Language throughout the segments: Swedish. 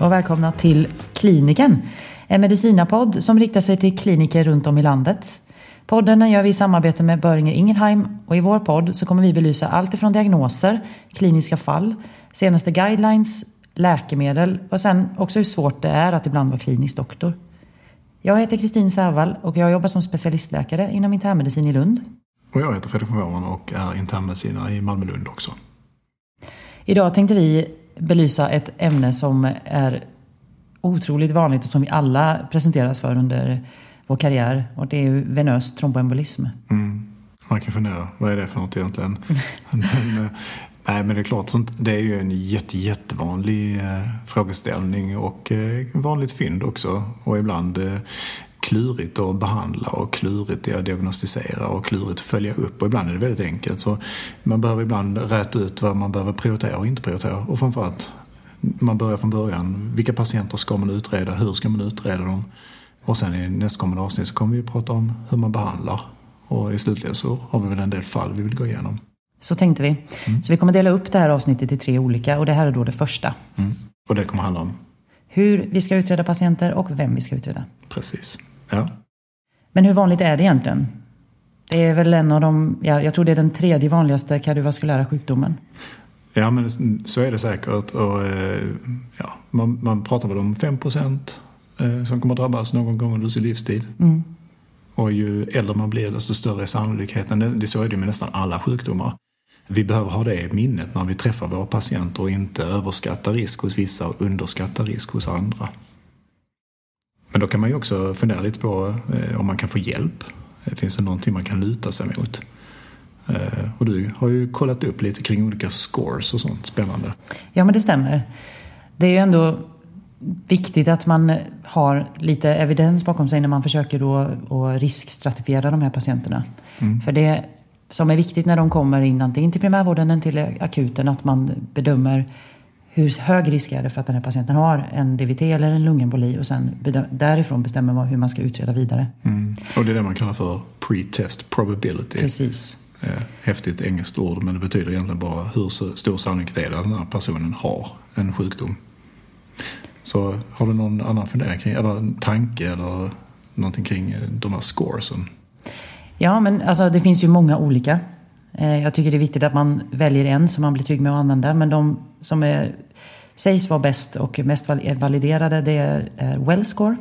och välkomna till Kliniken. En medicinapodd som riktar sig till kliniker runt om i landet. Podden gör vi i samarbete med Böringer Ingelheim och i vår podd så kommer vi belysa allt ifrån diagnoser, kliniska fall, senaste guidelines, läkemedel och sen också hur svårt det är att ibland vara klinisk doktor. Jag heter Kristin Särvall och jag jobbar som specialistläkare inom internmedicin i Lund. Och jag heter Fredrik von och är internmedicinare i Malmö-Lund också. Idag tänkte vi belysa ett ämne som är otroligt vanligt och som vi alla presenteras för under vår karriär. Och det är ju venös tromboembolism. Mm. Man kan fundera, vad är det för något egentligen? men, eh, nej men det är klart, sånt, det är ju en jätte, jättevanlig eh, frågeställning och eh, vanligt fynd också. Och ibland eh, klurigt att behandla och klurigt att diagnostisera och klurigt att följa upp. Och ibland är det väldigt enkelt. Så man behöver ibland räta ut vad man behöver prioritera och inte prioritera. Och framförallt, man börjar från början. Vilka patienter ska man utreda? Hur ska man utreda dem? Och sen i nästkommande avsnitt så kommer vi att prata om hur man behandlar. Och i slutligen så har vi väl en del fall vi vill gå igenom. Så tänkte vi. Mm. Så vi kommer dela upp det här avsnittet i tre olika och det här är då det första. Mm. Och det kommer handla om? Hur vi ska utreda patienter och vem vi ska utreda. Precis. Ja. Men hur vanligt är det egentligen? Det är väl en av de, ja, jag tror det är den tredje vanligaste kardiovaskulära sjukdomen. Ja men så är det säkert. Och, eh, ja, man, man pratar väl om 5 procent eh, som kommer att drabbas någon gång under sin livstid. Mm. Och ju äldre man blir desto större är sannolikheten. Det, så är det med nästan alla sjukdomar. Vi behöver ha det i minnet när vi träffar våra patienter och inte överskatta risk hos vissa och underskatta risk hos andra. Men då kan man ju också fundera lite på eh, om man kan få hjälp. Finns det någonting man kan luta sig mot? Eh, och du har ju kollat upp lite kring olika scores och sånt spännande. Ja, men det stämmer. Det är ju ändå viktigt att man har lite evidens bakom sig när man försöker då att riskstratifiera de här patienterna. Mm. För det som är viktigt när de kommer in antingen till primärvården eller till akuten att man bedömer hur hög risk är det för att den här patienten har en DVT eller en lungemboli och sen därifrån bestämmer man hur man ska utreda vidare. Mm. Och det är det man kallar för pre-test probability. Precis. Eh, häftigt engelskt ord men det betyder egentligen bara hur stor sannolikhet är det att den här personen har en sjukdom. Så har du någon annan fundering kring, eller en tanke eller någonting kring de här scoresen? Ja, men alltså det finns ju många olika. Eh, jag tycker det är viktigt att man väljer en som man blir trygg med att använda. Men de som är, sägs vara bäst och mest validerade det är Well Score.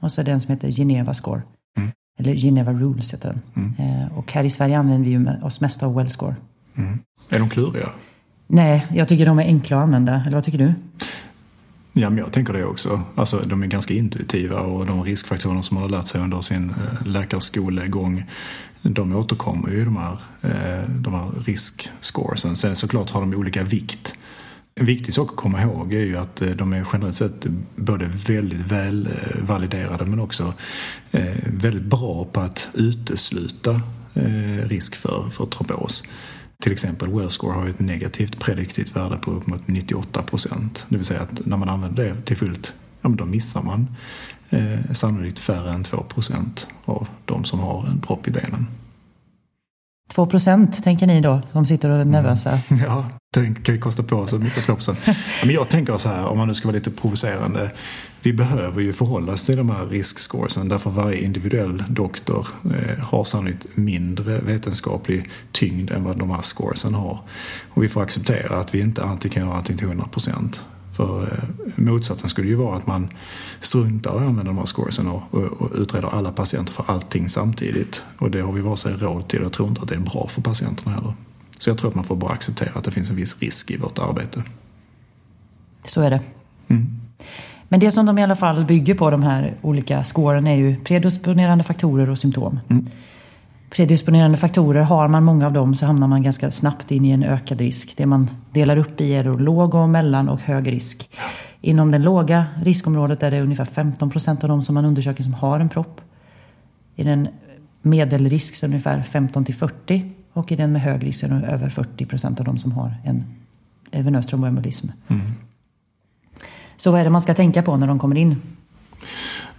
Och så är det en som heter Geneva Score. Mm. Eller Geneva Rules heter den. Mm. Eh, och här i Sverige använder vi oss mest av Well Score. Mm. Är de kluriga? Nej, jag tycker de är enkla att använda. Eller vad tycker du? Ja, men jag tänker det också. Alltså, de är ganska intuitiva och de riskfaktorer som man har lärt sig under sin eh, läkarskolegång de återkommer ju de här, eh, de här riskscoresen. Sen såklart har de olika vikt. En viktig sak att komma ihåg är ju att eh, de är generellt sett både väldigt väl validerade men också väldigt bra på att utesluta risk för, för trombos. Till exempel Wellscore har ett negativt prediktivt värde på upp mot 98 procent. Det vill säga att när man använder det till fullt, ja men då missar man eh, sannolikt färre än 2 procent av de som har en propp i benen. 2 procent tänker ni då, som sitter och är nervösa? Mm. Ja, kan vi kosta på oss att missa 2 procent. Men jag tänker så här, om man nu ska vara lite provocerande. Vi behöver ju förhålla oss till de här riskscoresen därför varje individuell doktor eh, har sannolikt mindre vetenskaplig tyngd än vad de här scoresen har. Och vi får acceptera att vi inte alltid kan göra allting till 100 procent. För eh, motsatsen skulle ju vara att man struntar i att använda de här scoresen och, och, och, utreder alla patienter för allting samtidigt. Och det har vi vare sig råd till. Jag tror inte att det är bra för patienterna heller. Så jag tror att man får bara acceptera att det finns en viss risk i vårt arbete. Så är det. Mm. Men det som de i alla fall bygger på, de här olika scoren, är ju predisponerande faktorer och symptom. Mm predisponerande faktorer, har man många av dem så hamnar man ganska snabbt in i en ökad risk. Det man delar upp i är då låg och mellan och hög risk. Inom det låga riskområdet är det ungefär 15 procent av de som man undersöker som har en propp. I den medelrisk så ungefär 15 till 40 och i den med hög risk är det över 40 procent av de som har en venös tromboembolism. Mm. Så vad är det man ska tänka på när de kommer in?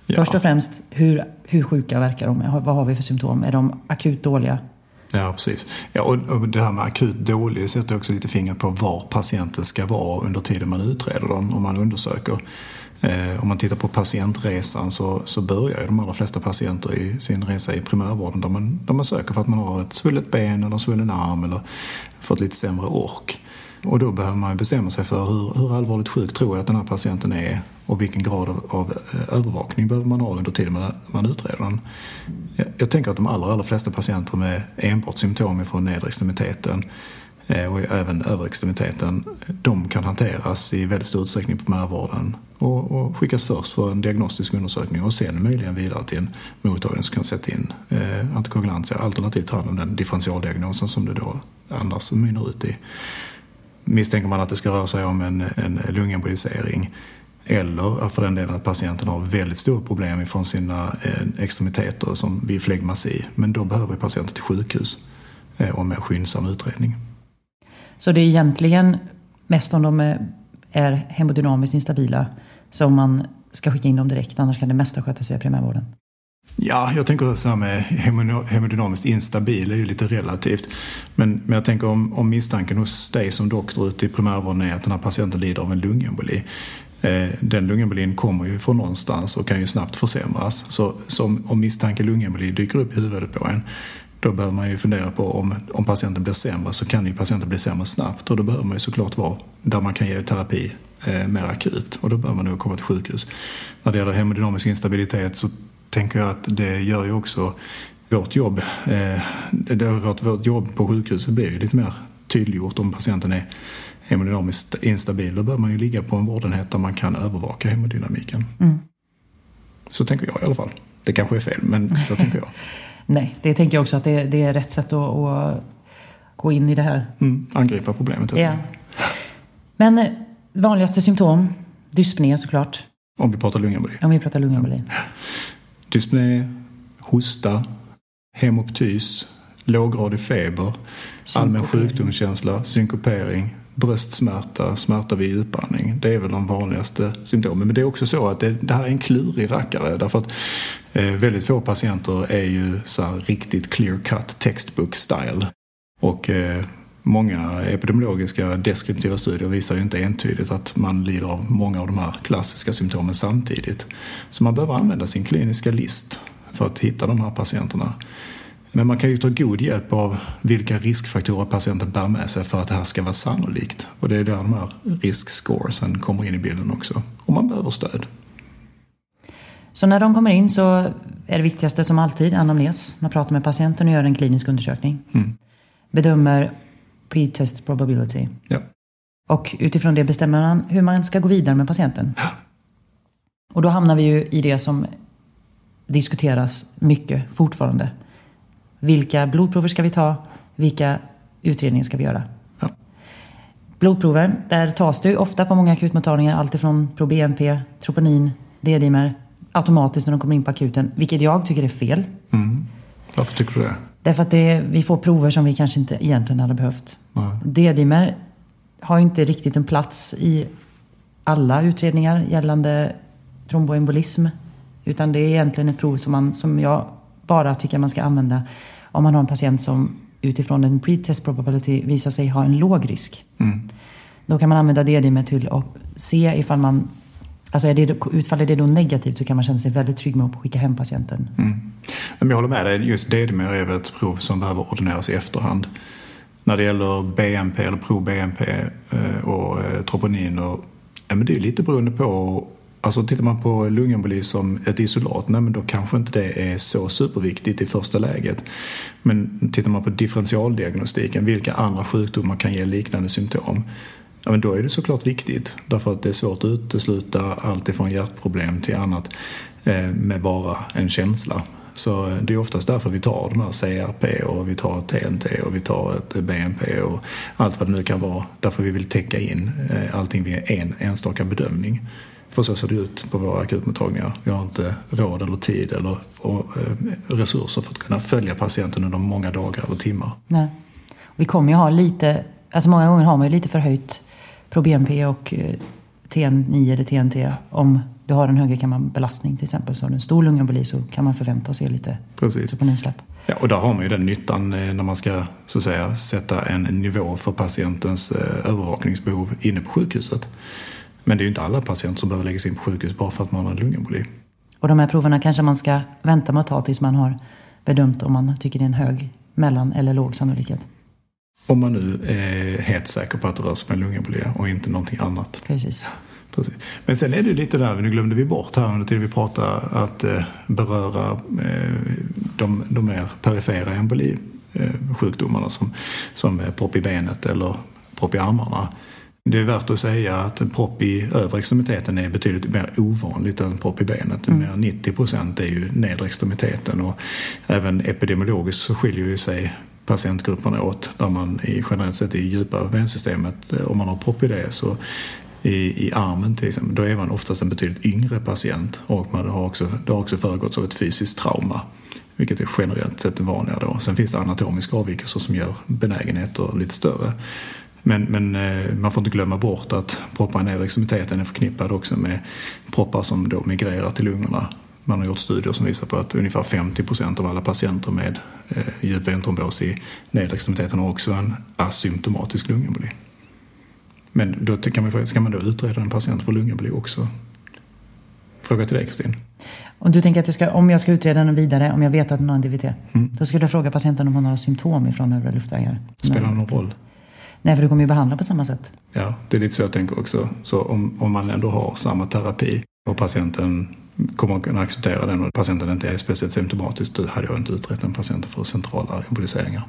Ja. Först och främst, hur, hur sjuka verkar de? Vad har vi för symptom? Är de akut dåliga? Ja, precis. Ja, och, det här med akut dålig sätter också lite fingret på var patienten ska vara under tiden man utreder dem och man undersöker. Eh, om man tittar på patientresan så, så börjar ju de allra flesta patienter i sin resa i primärvården där man, där man söker för att man har ett svullet ben eller en svullen arm eller fått lite sämre ork. Och då behöver man bestämma sig för hur, hur allvarligt sjuk tror jag att den här patienten är och vilken grad av, av eh, övervakning behöver man ha under tiden man, man utreder den. Jag, jag tänker att de allra, allra flesta patienter med enbart symptom från nedre extremiteten eh, och även överextremiteten, de kan hanteras i väldigt stor utsträckning på primärvården och, och skickas först för en diagnostisk undersökning och sen möjligen vidare till en mottagning som kan sätta in eh, antikoagulantia alternativt ta hand om den differentialdiagnosen som det då annars mynnar ut i. Misstänker man att det ska röra sig om en, en lungembolisering eller för den delen att patienten har väldigt stora problem ifrån sina eh, extremiteter som vid flegmasi. Men då behöver patienten till sjukhus eh, och med skyndsam utredning. Så det är egentligen mest om de är hemodynamiskt instabila som man ska skicka in dem direkt, annars kan det mesta skötas via primärvården? Ja, jag tänker så här med hemodynamiskt instabil är ju lite relativt. Men, men jag tänker om, om misstanken hos dig som doktor ute i primärvården är att den här patienten lider av en lungemboli. Eh, den lungembolin kommer ju från någonstans och kan ju snabbt försämras. Så, så om misstanke lungemboli dyker upp i huvudet på en då behöver man ju fundera på om, om patienten blir sämre så kan ju patienten bli sämre snabbt och då behöver man ju såklart vara där man kan ge terapi eh, mer akut och då behöver man nog komma till sjukhus. När det gäller hemodynamisk instabilitet så tänker jag att det gör ju också vårt jobb. Eh, det att vårt jobb på sjukhuset blir ju lite mer tydliggjort om patienten är hemodynamiskt instabil. Då bör man ju ligga på en vårdenhet där man kan övervaka hemodynamiken. Mm. Så tänker jag i alla fall. Det kanske är fel, men så tänker jag. Nej, det tänker jag också att det, det är rätt sätt att, att, gå in i det här. Mm, angripa problemet. Ja. Men eh, vanligaste symptom, dyspné såklart. Om vi pratar lungemboli. Om vi pratar lungemboli. Ja. Dyspné, hosta, hemoptys, låggradig feber, allmän sjukdomskänsla, synkopering, bröstsmärta, smärta vid djupandning. Det är väl de vanligaste symptomen. Men det är också så att det, det här är en klurig rackare. Därför att eh, väldigt få patienter är ju så här riktigt clear cut textbook style. Och eh, många epidemiologiska deskriptiva studier visar ju inte entydigt att man lider av många av de här klassiska symptomen samtidigt. Så man behöver använda sin kliniska list för att hitta de här patienterna. Men man kan ju ta god hjälp av vilka riskfaktorer patienten bär med sig för att det här ska vara sannolikt. Och det är där de här riskscoresen kommer in i bilden också. Och man behöver stöd. Så när de kommer in så är det viktigaste som alltid anamnes. Man pratar med patienten och gör en klinisk undersökning. Mm. Bedömer pre-test probability. Ja. Och utifrån det bestämmer man hur man ska gå vidare med patienten. Ja. Och då hamnar vi ju i det som diskuteras mycket fortfarande. Vilka blodprover ska vi ta? Vilka utredningar ska vi göra? Ja. Blodprover, där tas det ofta på många akutmottagningar alltifrån ProBNP, troponin, D-dimer automatiskt när de kommer in på akuten. Vilket jag tycker är fel. Mm. Varför tycker du det? Därför att det, vi får prover som vi kanske inte egentligen hade behövt. D-dimer har inte riktigt en plats i alla utredningar gällande tromboembolism. Utan det är egentligen ett prov som, man, som jag bara tycker man ska använda om man har en patient som utifrån en pre-test probability visar sig ha en låg risk. Mm. Då kan man använda D-dimer till att se ifall man Alltså är det, utfaller det då negativt så kan man känna sig väldigt trygg med att skicka hem patienten. Mm. Jag håller med dig, just D-dimer är väl ett prov som behöver ordineras i efterhand. När det gäller BNP eller pro-BNP eh, och eh, troponin. troponiner, ja, men det är lite beroende på Alltså tittar man på lungemboli som ett isolat, nej men då kanske inte det är så superviktigt i första läget. Men tittar man på differentialdiagnostiken, vilka andra sjukdomar kan ge liknande symptom? Ja, men då är det såklart viktigt. Därför att det är svårt att utesluta allt ifrån hjärtproblem till annat eh, med bara en känsla. Så eh, det är oftast därför vi tar de här CRP och vi tar TNT och vi tar ett BNP och allt vad det nu kan vara. Därför vi vill täcka in eh, allting vid en enstaka bedömning. För så ser det ut på våra akutmottagningar. Vi har inte råd eller tid eller och, eh, resurser för att kunna följa patienten under många dagar eller timmar. Nej. Vi kommer ju ha lite, alltså många gånger har man ju lite förhöjt pro-BNP och eh, TN9 eller TNT om du har en högerkammarbelastning till exempel. Så har du en stor lungemboli så kan man förvänta sig lite Precis. Ja, och där har man ju den nyttan eh, när man ska så att säga, sätta en nivå för patientens eh, övervakningsbehov inne på sjukhuset. Men det är ju inte alla patienter som behöver läggas in på sjukhus bara för att man har en lungemboli. Och de här proverna kanske man ska vänta med att ta tills man har bedömt om man tycker det är en hög, mellan eller låg sannolikhet. Om man nu är helt säker på att det rör sig om en lungemboli och inte någonting annat. Precis. Precis. Men sen är det lite där, nu glömde vi bort här under tiden vi pratade, att eh, beröra eh, de, de mer perifera embolisjukdomarna som, som propp i benet eller propp i armarna. Det är värt att säga att propp i övre extremiteten är betydligt mer ovanligt än propp i benet. Mm. Mer 90 procent är ju nedre extremiteten och även epidemiologiskt så skiljer ju sig patientgrupperna åt där man i, generellt sett i djupa vensystemet, eh, om man har propp i det så i, i armen till exempel, då är man oftast en betydligt yngre patient och man har också, det har också föregåtts av ett fysiskt trauma. Vilket är generellt sett vanligare då. Sen finns det anatomiska avvikelser som gör benägenheter lite större. Men, men eh, man får inte glömma bort att proppar i nedre extremiteten är förknippade också med proppar som då migrerar till lungorna. Man har gjort studier som visar på att ungefär 50 procent av alla patienter med eh, djup ventrombos i nedre extremiteten har också en asymptomatisk lungemboli. Men då kan man, ska man då utreda en patient för lungemboli också? Fråga till dig Kristin. Om du tänker att jag ska, om jag ska utreda den vidare, om jag vet att den har en DVT, mm. då skulle jag fråga patienten om hon har symptom ifrån övre luftvägar. Spelar det någon roll? Nej, för du kommer ju behandla på samma sätt. Ja, det är lite så jag tänker också. Så om, om man ändå har samma terapi och patienten kommer att kunna acceptera den och patienten inte är speciellt symptomatisk, då hade jag inte utrett den patienten för centrala emboliseringar.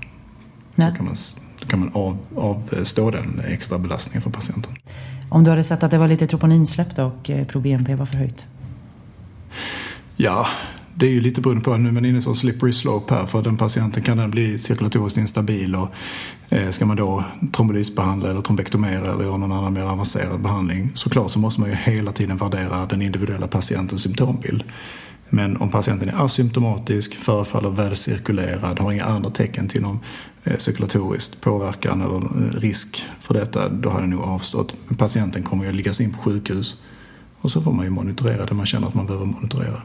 Nej. Då kan man, då kan man av, avstå den extra belastningen för patienten. Om du hade sett att det var lite troponinsläpp då och eh, pro-BNP var förhöjt? Ja, det är ju lite beroende på, nu är man inne i en slippery slope här, för den patienten kan den bli cirkulatoriskt instabil och eh, ska man då trombolysbehandla eller trombektomera eller göra någon annan mer avancerad behandling, såklart så måste man ju hela tiden värdera den individuella patientens symptombild. Men om patienten är asymptomatisk, förefaller välcirkulerad, har inga andra tecken till någon eh, cirkulatorisk påverkan eller eh, risk för detta, då har jag nog avstått. Men patienten kommer ju att liggas in på sjukhus och så får man ju monitorera det man känner att man behöver monitorera.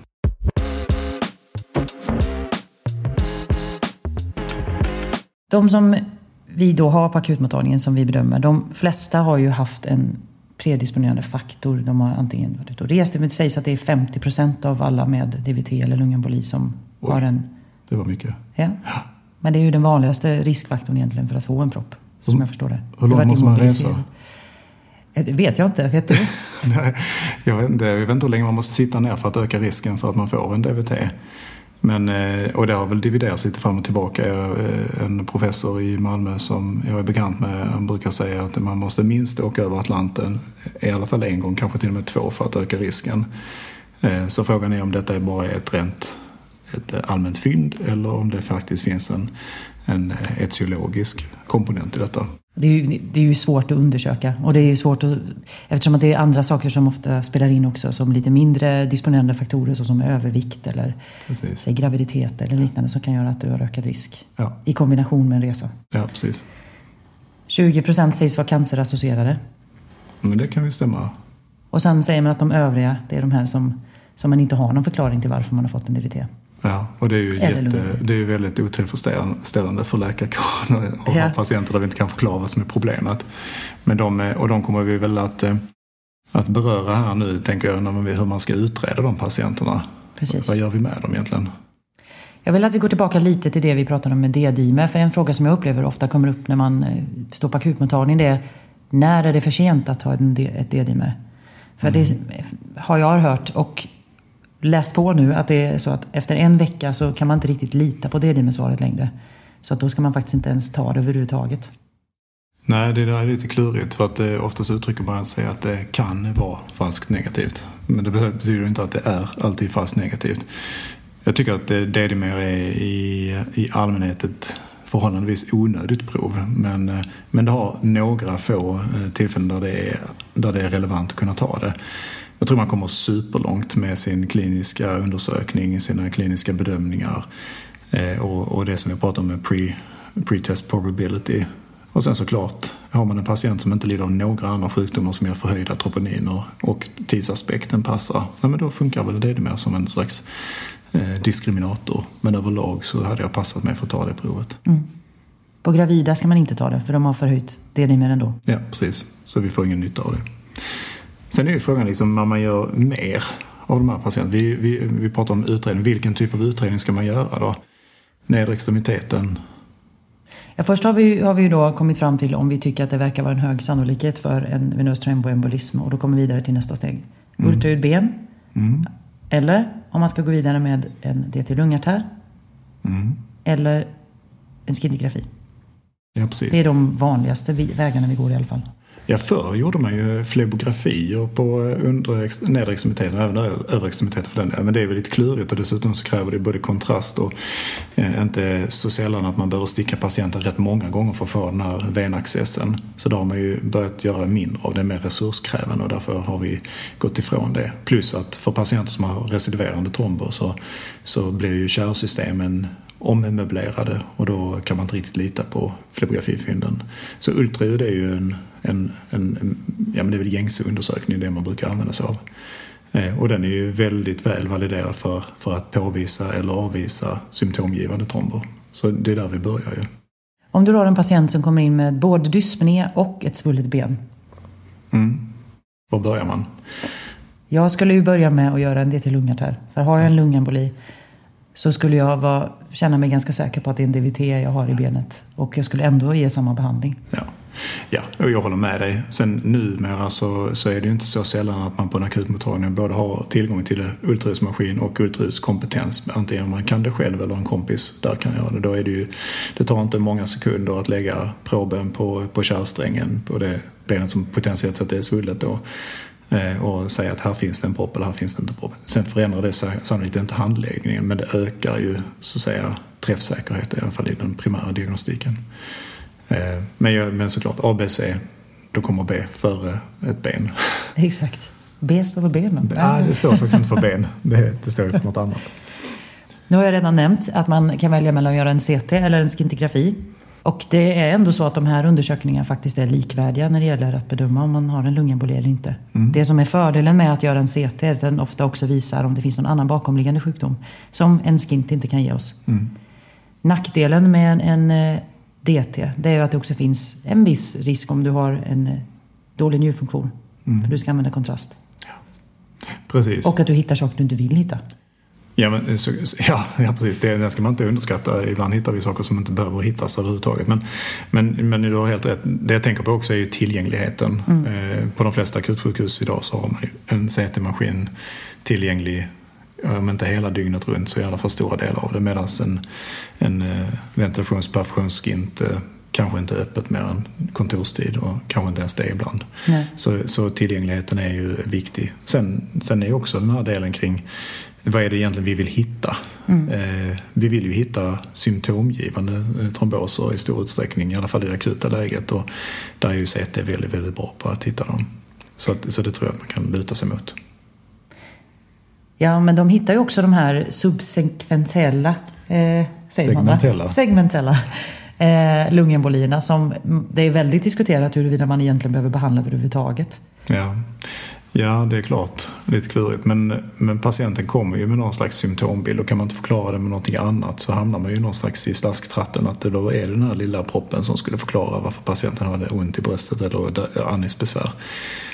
De som vi då har på akutmottagningen som vi bedömer, de flesta har ju haft en predisponerande faktor. De har antingen varit ute och rest. Det sägs att det är 50 procent av alla med DVT eller lungemboli som Oj, har en... Det var mycket. Ja. Men det är ju den vanligaste riskfaktorn egentligen för att få en propp. Som jag förstår det. Hur långt måste man resa? Det vet jag inte. Vet du? Nej, jag vet inte. Jag vet inte hur länge man måste sitta ner för att öka risken för att man får en DVT. Men, eh, och det har väl dividerats lite fram och tillbaka. Eh, en professor i Malmö som jag är bekant med han brukar säga att man måste minst åka över Atlanten i alla fall en gång, kanske till och med två för att öka risken. Eh, så frågan är om detta är bara ett rent ett allmänt fynd eller om det faktiskt finns en, en etiologisk komponent i detta. Det är, ju, det är ju svårt att undersöka och det är svårt att, eftersom att det är andra saker som ofta spelar in också som lite mindre disponerande faktorer såsom övervikt eller säg, graviditet eller liknande som kan göra att du har ökad risk ja. i kombination med en resa. Ja, precis. 20 procent sägs vara cancerassocierade. Men det kan ju stämma. Och sen säger man att de övriga, det är de här som, som man inte har någon förklaring till varför man har fått en DVT. Ja, och det är ju, jätte, det är väldigt otillfredsställande för läkarkåren att ja. patienter där vi inte kan förklara vad som är problemet. Men de, och de kommer vi väl att, eh, att beröra här nu, tänker jag, när vi, hur man ska utreda de patienterna. Precis. Vad gör vi med dem egentligen? Jag vill att vi går tillbaka lite till det vi pratade om med D-dimer. För en fråga som jag upplever ofta kommer upp när man eh, står på akutmottagning det är när är det för sent att ha ett D-dimer? För mm. det har jag hört och läst på nu att det är så att efter en vecka så kan man inte riktigt lita på D-dimersvaret längre. Så att då ska man faktiskt inte ens ta det överhuvudtaget. Nej, det där är lite klurigt för att det, oftast uttrycker man sig att det kan vara falskt negativt. Men det betyder inte att det är alltid falskt negativt. Jag tycker att D-dimer är i, i allmänhet ett förhållandevis onödigt prov. Men, eh, men det har några få eh, tillfällen där det, är, där det är relevant att kunna ta det. Jag tror man kommer superlångt med sin kliniska undersökning, sina kliniska bedömningar eh, och, och det som vi pratar om med pre, pre-test probability. Och sen såklart har man en patient som inte lider av några andra sjukdomar som ger förhöjda troponiner och tidsaspekten passar, ja, men då funkar väl det mer som en slags eh, diskriminator. Men överlag så hade jag passat mig för att ta det provet. Mm. På gravida ska man inte ta det för de har förhöjt D-dimer ändå? Ja, precis. Så vi får ingen nytta av det. Sen är ju frågan liksom när man gör mer av de här patienterna. Vi, vi, vi pratar om utredning. Vilken typ av utredning ska man göra då? Nedre extremiteten? Ja, först har vi, har vi då kommit fram till om vi tycker att det verkar vara en hög sannolikhet för en venös tromboembolism och då kommer vi vidare till nästa steg. Mm. Ultraljud ben. Mm. Eller om man ska gå vidare med en DT lungartär. Mm. Eller en skintigrafi. Ja, precis. Det är de vanligaste vägarna vi går i alla fall. Ja, förr gjorde man ju flebografier på eh, under, nedre extremiteten och även övre extremiteten för den delen. Men det är väl lite klurigt och dessutom så kräver det både kontrast och eh, inte så sällan att man behöver sticka patienten rätt många gånger för att få den här venaccessen. Så då har man ju börjat göra mindre av det, mer resurskrävande och därför har vi gått ifrån det. Plus att för patienter som har residuerande tromber så, så blir ju kärlsystemen ommöblerade och då kan man inte riktigt lita på flebografifynden. Så ultraljud är ju en, en, en, ja men det är väl gängse undersökning det man brukar använda sig av. Eh, och den är ju väldigt väl validerad för, för att påvisa eller avvisa symptomgivande tromber. Så det är där vi börjar ju. Om du har en patient som kommer in med både dyspné och ett svullet ben. Mm. Var börjar man? Jag skulle ju börja med att göra en DT-lungartär. För har jag en lungemboli så skulle jag vara, känna mig ganska säker på att det är en DVT jag har i benet. Och jag skulle ändå ge samma behandling. Ja, ja och jag håller med dig. Sen numera så, så är det ju inte så sällan att man på en akutmottagning både har tillgång till ultraljudsmaskin och ultraljudskompetens. Antingen man kan det själv eller en kompis där kan göra det. Då är det, ju, det tar inte många sekunder att lägga proben på, på kärlsträngen på det benet som potentiellt sett är svullet då. Eh, och säga att här finns det en propp eller här finns det inte en propp. Sen förändrar det sannolikt inte handläggningen men det ökar ju så att säga träffsäkerhet i alla fall i den primära diagnostiken. Eh, men, men såklart ABC, då kommer B före ett ben. Exakt. B står för benen. Nej, det står faktiskt inte för ben. Det, det står ju för något annat. Nu har jag redan nämnt att man kan välja mellan att göra en CT eller en skintigrafi. Och det är ändå så att de här undersökningarna faktiskt är likvärdiga när det gäller att bedöma om man har en lungemboli eller inte. Mm. Det som är fördelen med att göra en CT är att den ofta också visar om det finns någon annan bakomliggande sjukdom som en skint inte kan ge oss. Mm. Nackdelen med en, en eh, DT det är att det också finns en viss risk om du har en eh, dålig njurfunktion. Mm. För du ska använda kontrast. Ja. Precis. Och att du hittar saker du inte vill hitta. Ja, men, så, ja, ja, precis. Det, den ska man inte underskatta. Ibland hittar vi saker som inte behöver hittas överhuvudtaget. Men, men, men du har helt rätt. Det jag tänker på också är ju tillgängligheten. Mm. Eh, på de flesta akutsjukhus idag så har man ju en CT-maskin tillgänglig om inte hela dygnet runt så i alla fall stora delar av det. Medan en, en eh, eh, kanske inte är öppet mer än kontorstid och kanske inte ens det ibland. Så, så tillgängligheten är ju viktig. Sen, sen är ju också den här delen kring vad är det egentligen vi vill hitta? Mm. Eh, vi vill ju hitta symptomgivande eh, tromboser i stor utsträckning, i alla fall i det akuta läget. Och där är ju CT väldigt, väldigt bra på att hitta dem. Så, så det tror jag att man kan luta sig mot. Ja, men de hittar ju också de här subsekventiella, eh, segmentella, segmentella eh, lungembolierna som det är väldigt diskuterat huruvida man egentligen behöver behandla överhuvudtaget. Ja. Ja, det är klart. Lite klurigt. Men, men patienten kommer ju med någon slags symptombild och kan man inte förklara det med någonting annat så hamnar man ju någon slags i slasktratten att det då är den här lilla proppen som skulle förklara varför patienten hade ont i bröstet eller andningsbesvär.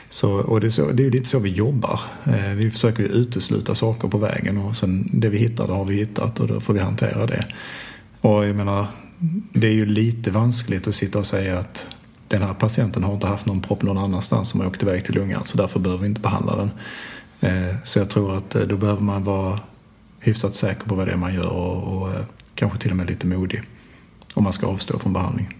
Så, och det är, så, det är ju lite så vi jobbar. Eh, vi försöker ju utesluta saker på vägen och sen det vi hittar, det har vi hittat och då får vi hantera det. Och jag menar, det är ju lite vanskligt att sitta och säga att den här patienten har inte haft någon propp någon annanstans som har åkt iväg till lungan så därför behöver vi inte behandla den. Eh, så jag tror att eh, då behöver man vara hyfsat säker på vad det är man gör och, och eh, kanske till och med lite modig om man ska avstå från behandling.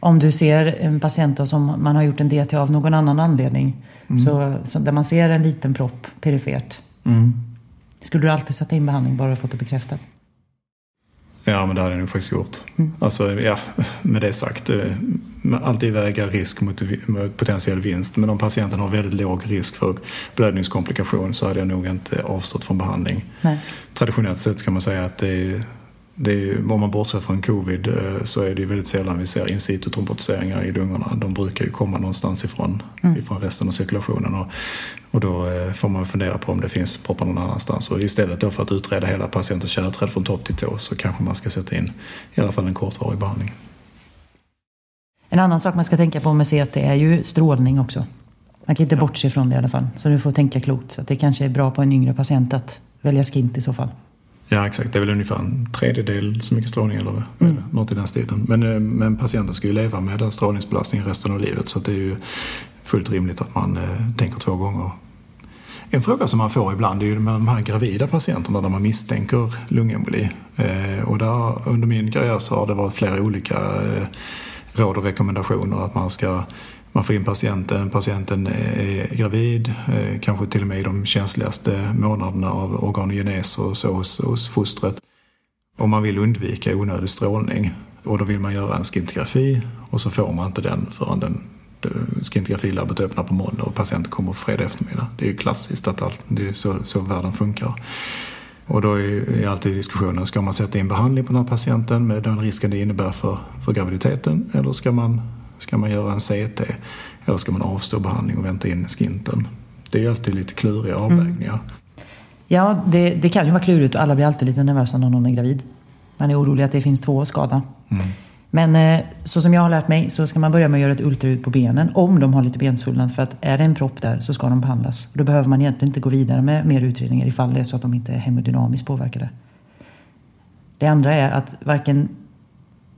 Om du ser en patient som man har gjort en DT av någon annan anledning, mm. så, så, där man ser en liten propp perifert, mm. skulle du alltid sätta in behandling bara för att få det bekräftat? Ja, men det hade jag nog faktiskt gjort. Mm. Alltså, ja, med det sagt, eh, alltid väga risk mot, mot potentiell vinst. Men om patienten har väldigt låg risk för blödningskomplikation så hade jag nog inte avstått från behandling. Nej. Traditionellt sett kan man säga att det är det är om man bortser från covid eh, så är det väldigt sällan vi ser in situ trombotiseringar i lungorna. De brukar ju komma någonstans ifrån, mm. ifrån resten av cirkulationen. Och, och då eh, får man fundera på om det finns proppar någon annanstans. Och istället då för att utreda hela patientens kärlträd från topp till tå så kanske man ska sätta in i alla fall en kortvarig behandling. En annan sak man ska tänka på med CT är ju strålning också. Man kan inte ja. bortse från det i alla fall. Så du får tänka klokt. Så det kanske är bra på en yngre patient att välja skint i så fall. Ja exakt, det är väl ungefär en tredjedel så mycket strålning eller mm. något i den stilen. Men, eh, men patienten ska ju leva med den strålningsbelastningen resten av livet så det är ju fullt rimligt att man eh, tänker två gånger. En fråga som man får ibland är ju med de här gravida patienterna där man misstänker lungemboli. Eh, och där, under min karriär så har det varit flera olika eh, råd och rekommendationer att man ska man får in patienten, patienten är gravid, eh, kanske till och med i de känsligaste månaderna av organogenes och så hos, hos fostret. Och man vill undvika onödig strålning. Och då vill man göra en skintografi och så får man inte den förrän den skintografilabbet öppnar på måndag och patienten kommer på fredag eftermiddag. Det är ju klassiskt att allt, det är så, så världen funkar. Och då är alltid diskussionen, ska man sätta in behandling på den här patienten med den risken det innebär för, för graviditeten eller ska man Ska man göra en CT eller ska man avstå behandling och vänta in skinten? Det är alltid lite kluriga mm. avvägningar. Mm. Ja, det, det, kan ju vara klurigt och alla blir alltid lite nervösa när någon är gravid. Man är orolig att det finns två skada. Mm. Men eh, så som jag har lärt mig så ska man börja med att göra ett ultraljud på benen om de har lite bensvullnad. För att är det en propp där så ska de behandlas. Då behöver man egentligen inte gå vidare med mer utredningar ifall det är så att de inte är hemodynamiskt påverkade. Det andra är att varken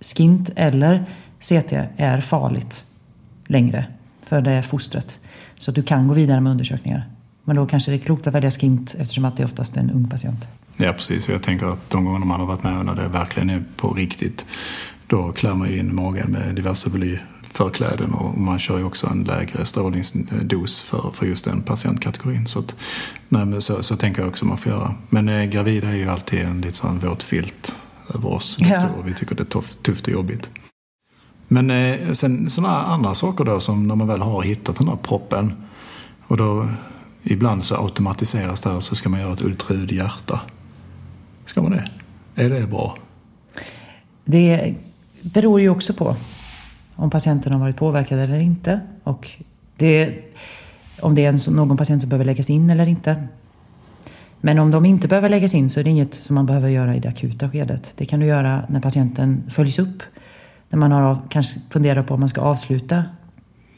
skint eller CT är farligt längre för det fostret. Så att du kan gå vidare med undersökningar. Men då kanske det är klokt att välja skint eftersom att det är oftast är en ung patient. Ja precis, och jag tänker att de gånger man har varit med när det verkligen är på riktigt då klär man in magen med diverse blyförkläden och man kör ju också en lägre strålningsdos för, för just den patientkategorin. Så, att, nej, så, så tänker jag också man får göra. Men eh, gravida är ju alltid en lite sån våt filt över oss. Ja. Vi tycker det är tufft, tufft och jobbigt. Men eh, sen sådana andra saker då som när man väl har hittat den här proppen och då ibland så automatiseras det här så ska man göra ett ultraljud hjärta. Ska man det? Är det bra? Det beror ju också på om patienten har varit påverkad eller inte. Och det, om det är någon patient som behöver läggas in eller inte. Men om de inte behöver läggas in så är det inget som man behöver göra i det akuta skedet. Det kan du göra när patienten följs upp när man har kanske funderar på om man ska avsluta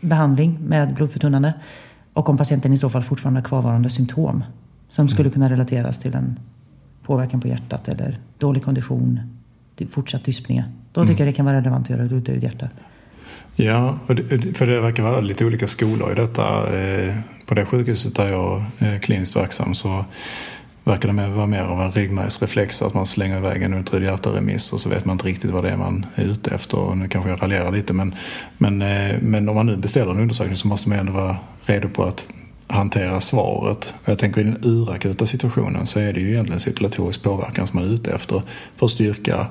behandling med blodförtunnande och om patienten i så fall fortfarande har kvarvarande symptom som skulle kunna relateras till en påverkan på hjärtat eller dålig kondition, fortsatt dyspné. Då tycker mm. jag det kan vara relevant att göra ett ultraljud hjärta. Ja, för det verkar vara lite olika skolor i detta. Eh, på det sjukhuset där jag är kliniskt verksam så verkar det vara mer av en ryggmärgsreflex att man slänger iväg en ultraljudhjärtaremiss och så vet man inte riktigt vad det är man är ute efter. Och nu kanske jag raljerar lite men, men, eh, men om man nu beställer en undersökning så måste man ändå vara redo på att hantera svaret. Jag tänker i den urakuta situationen så är det ju egentligen cirkulatorisk påverkan som man är ute efter för att styrka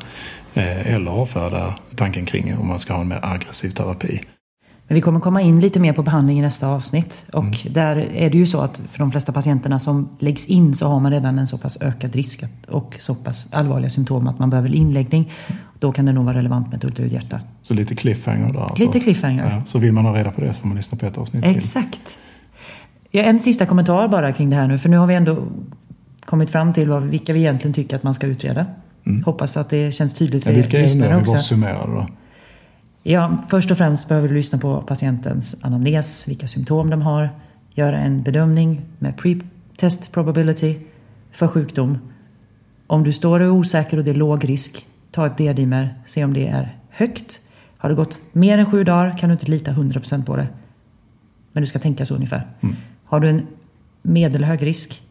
eh, eller avfärda tanken kring om man ska ha en mer aggressiv terapi. Men vi kommer komma in lite mer på behandling i nästa avsnitt. Och mm. där är det ju så att för de flesta patienterna som läggs in så har man redan en så pass ökad risk och så pass allvarliga symptom att man behöver inläggning. Då kan det nog vara relevant med ett ultraljudhjärta. Så lite cliffhanger där alltså. Lite cliffhanger. Ja, så vill man ha reda på det så får man lyssna på ett avsnitt Exakt. till. Ja, en sista kommentar bara kring det här nu. För nu har vi ändå kommit fram till vad, vilka vi egentligen tycker att man ska utreda. Mm. Hoppas att det känns tydligt för ja, er lyssnare också. Vilka är det då. Ja, först och främst behöver du lyssna på patientens anamnes, vilka symptom de har, göra en bedömning med pre-test probability för sjukdom. Om du står och är osäker och det är låg risk, ta ett D-dimer, se om det är högt. Har det gått mer än sju dagar kan du inte lita 100% på det. Men du ska tänka så ungefär. Mm. Har du en medelhög risk,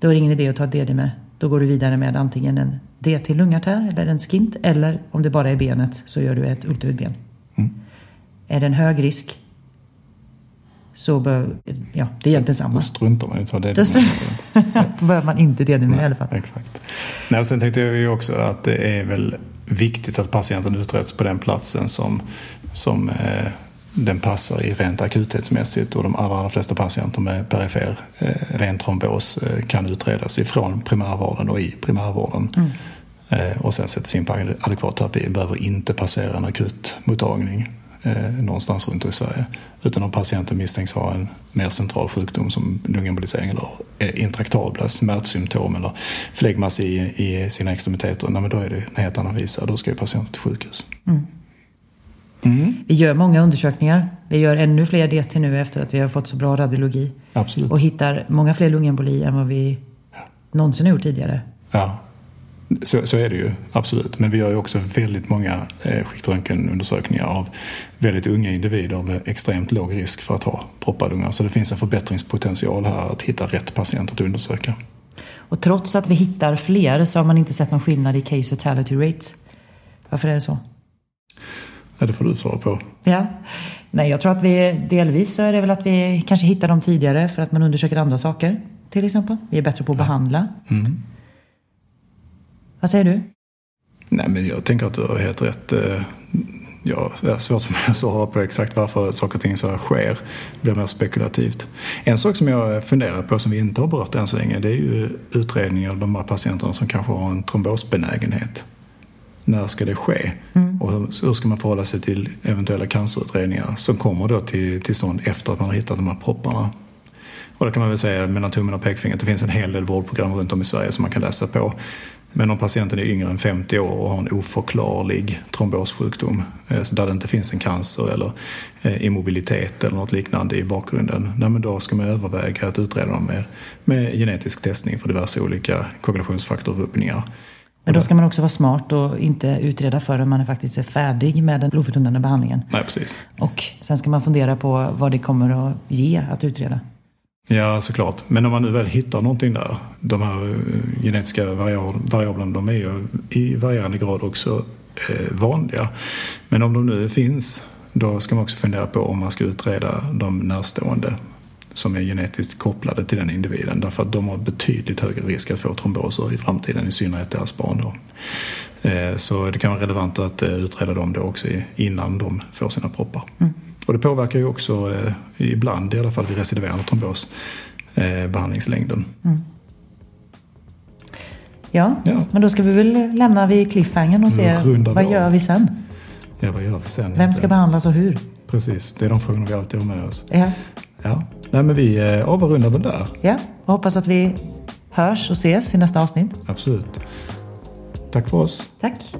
då är det ingen idé att ta ett D-dimer. Då går du vidare med antingen en D till lungartär eller en skint eller om det bara är benet så gör du ett ultraljudben. Mm. Är det en hög risk så bör, ja, det är egentligen samma. Då struntar man i att ta det. Då behöver man inte det med i alla fall. Exakt. Nej, och sen tänkte jag ju också att det är väl viktigt att patienten utreds på den platsen som, som eh, den passar i rent akuthetsmässigt och de allra, allra flesta patienter med perifer eh, ventrombos eh, kan utredas ifrån primärvården och i primärvården. Mm. Eh, och sen sättas in på adekvat terapi. Behöver inte passera en akutmottagning eh, någonstans runt i Sverige. Utan om patienten misstänks ha en mer central sjukdom som lungembolisering eller intraktabla smärtsymptom eller flegmas i, i sina extremiteter, nej, men då är det en helt annan visa. Då ska ju patienten till sjukhus. Mm. Mm. Vi gör många undersökningar. Vi gör ännu fler DT nu efter att vi har fått så bra radiologi. Absolut. Och hittar många fler lungemboli än vad vi någonsin har gjort tidigare. Ja, så, så är det ju absolut. Men vi gör ju också väldigt många eh, skiktröntgenundersökningar av väldigt unga individer med extremt låg risk för att ha proppade lungar. Så det finns en förbättringspotential här att hitta rätt patient att undersöka. Och trots att vi hittar fler så har man inte sett någon skillnad i case fatality rates. Varför är det så? Ja, det får du svara på. Ja. Nej, jag tror att vi delvis så är det väl att vi kanske hittar dem tidigare för att man undersöker andra saker. Till exempel. Vi är bättre på att ja. behandla. Mm. Vad säger du? Nej, men jag tänker att du har helt rätt. Eh, ja, det är svårt för mig att svara på exakt varför saker och ting så här sker. Det blir mer spekulativt. En sak som jag funderar på som vi inte har berört än så länge det är ju utredningar av de här patienterna som kanske har en trombosbenägenhet. När ska det ske? Mm. Och hur ska man förhålla sig till eventuella cancerutredningar som kommer då till, till stånd efter att man har hittat de här propparna? Och det kan man väl säga mellan tummen och pekfingret. Det finns en hel del vårdprogram runt om i Sverige som man kan läsa på. Men om patienten är yngre än 50 år och har en oförklarlig trombossjukdom, eh, där det inte finns en cancer eller eh, immobilitet eller något liknande i bakgrunden, nej då ska man överväga att utreda dem med, med genetisk testning för diverse olika koagulationsfaktorrubbningar. Men då ska man också vara smart och inte utreda förrän man faktiskt är färdig med den blodförtunnande behandlingen. Nej, precis. Och sen ska man fundera på vad det kommer att ge att utreda. Ja, såklart. Men om man nu väl hittar någonting där, de här eh, genetiska variablerna, de är ju i varierande grad också eh, vanliga. Men om de nu finns, då ska man också fundera på om man ska utreda de närstående som är genetiskt kopplade till den individen. Därför att de har betydligt högre risk att få tromboser i framtiden, i synnerhet deras barn. Då. Eh, så det kan vara relevant att utreda dem då också innan de får sina proppar. Mm. Och det påverkar ju också eh, ibland, i alla fall vid recidiverande trombos, eh, behandlingslängden. Mm. Ja, ja, men då ska vi väl lämna vid cliffhangern och se vad gör vi sen? Ja, vad gör vi sen? Vem ska behandlas och hur? Precis, det är de frågorna vi alltid har med oss. Ja. Ja. Nej, men vi eh, avrundar väl där. Ja, och hoppas att vi hörs och ses i nästa avsnitt. Absolut. Tack för oss. Tack.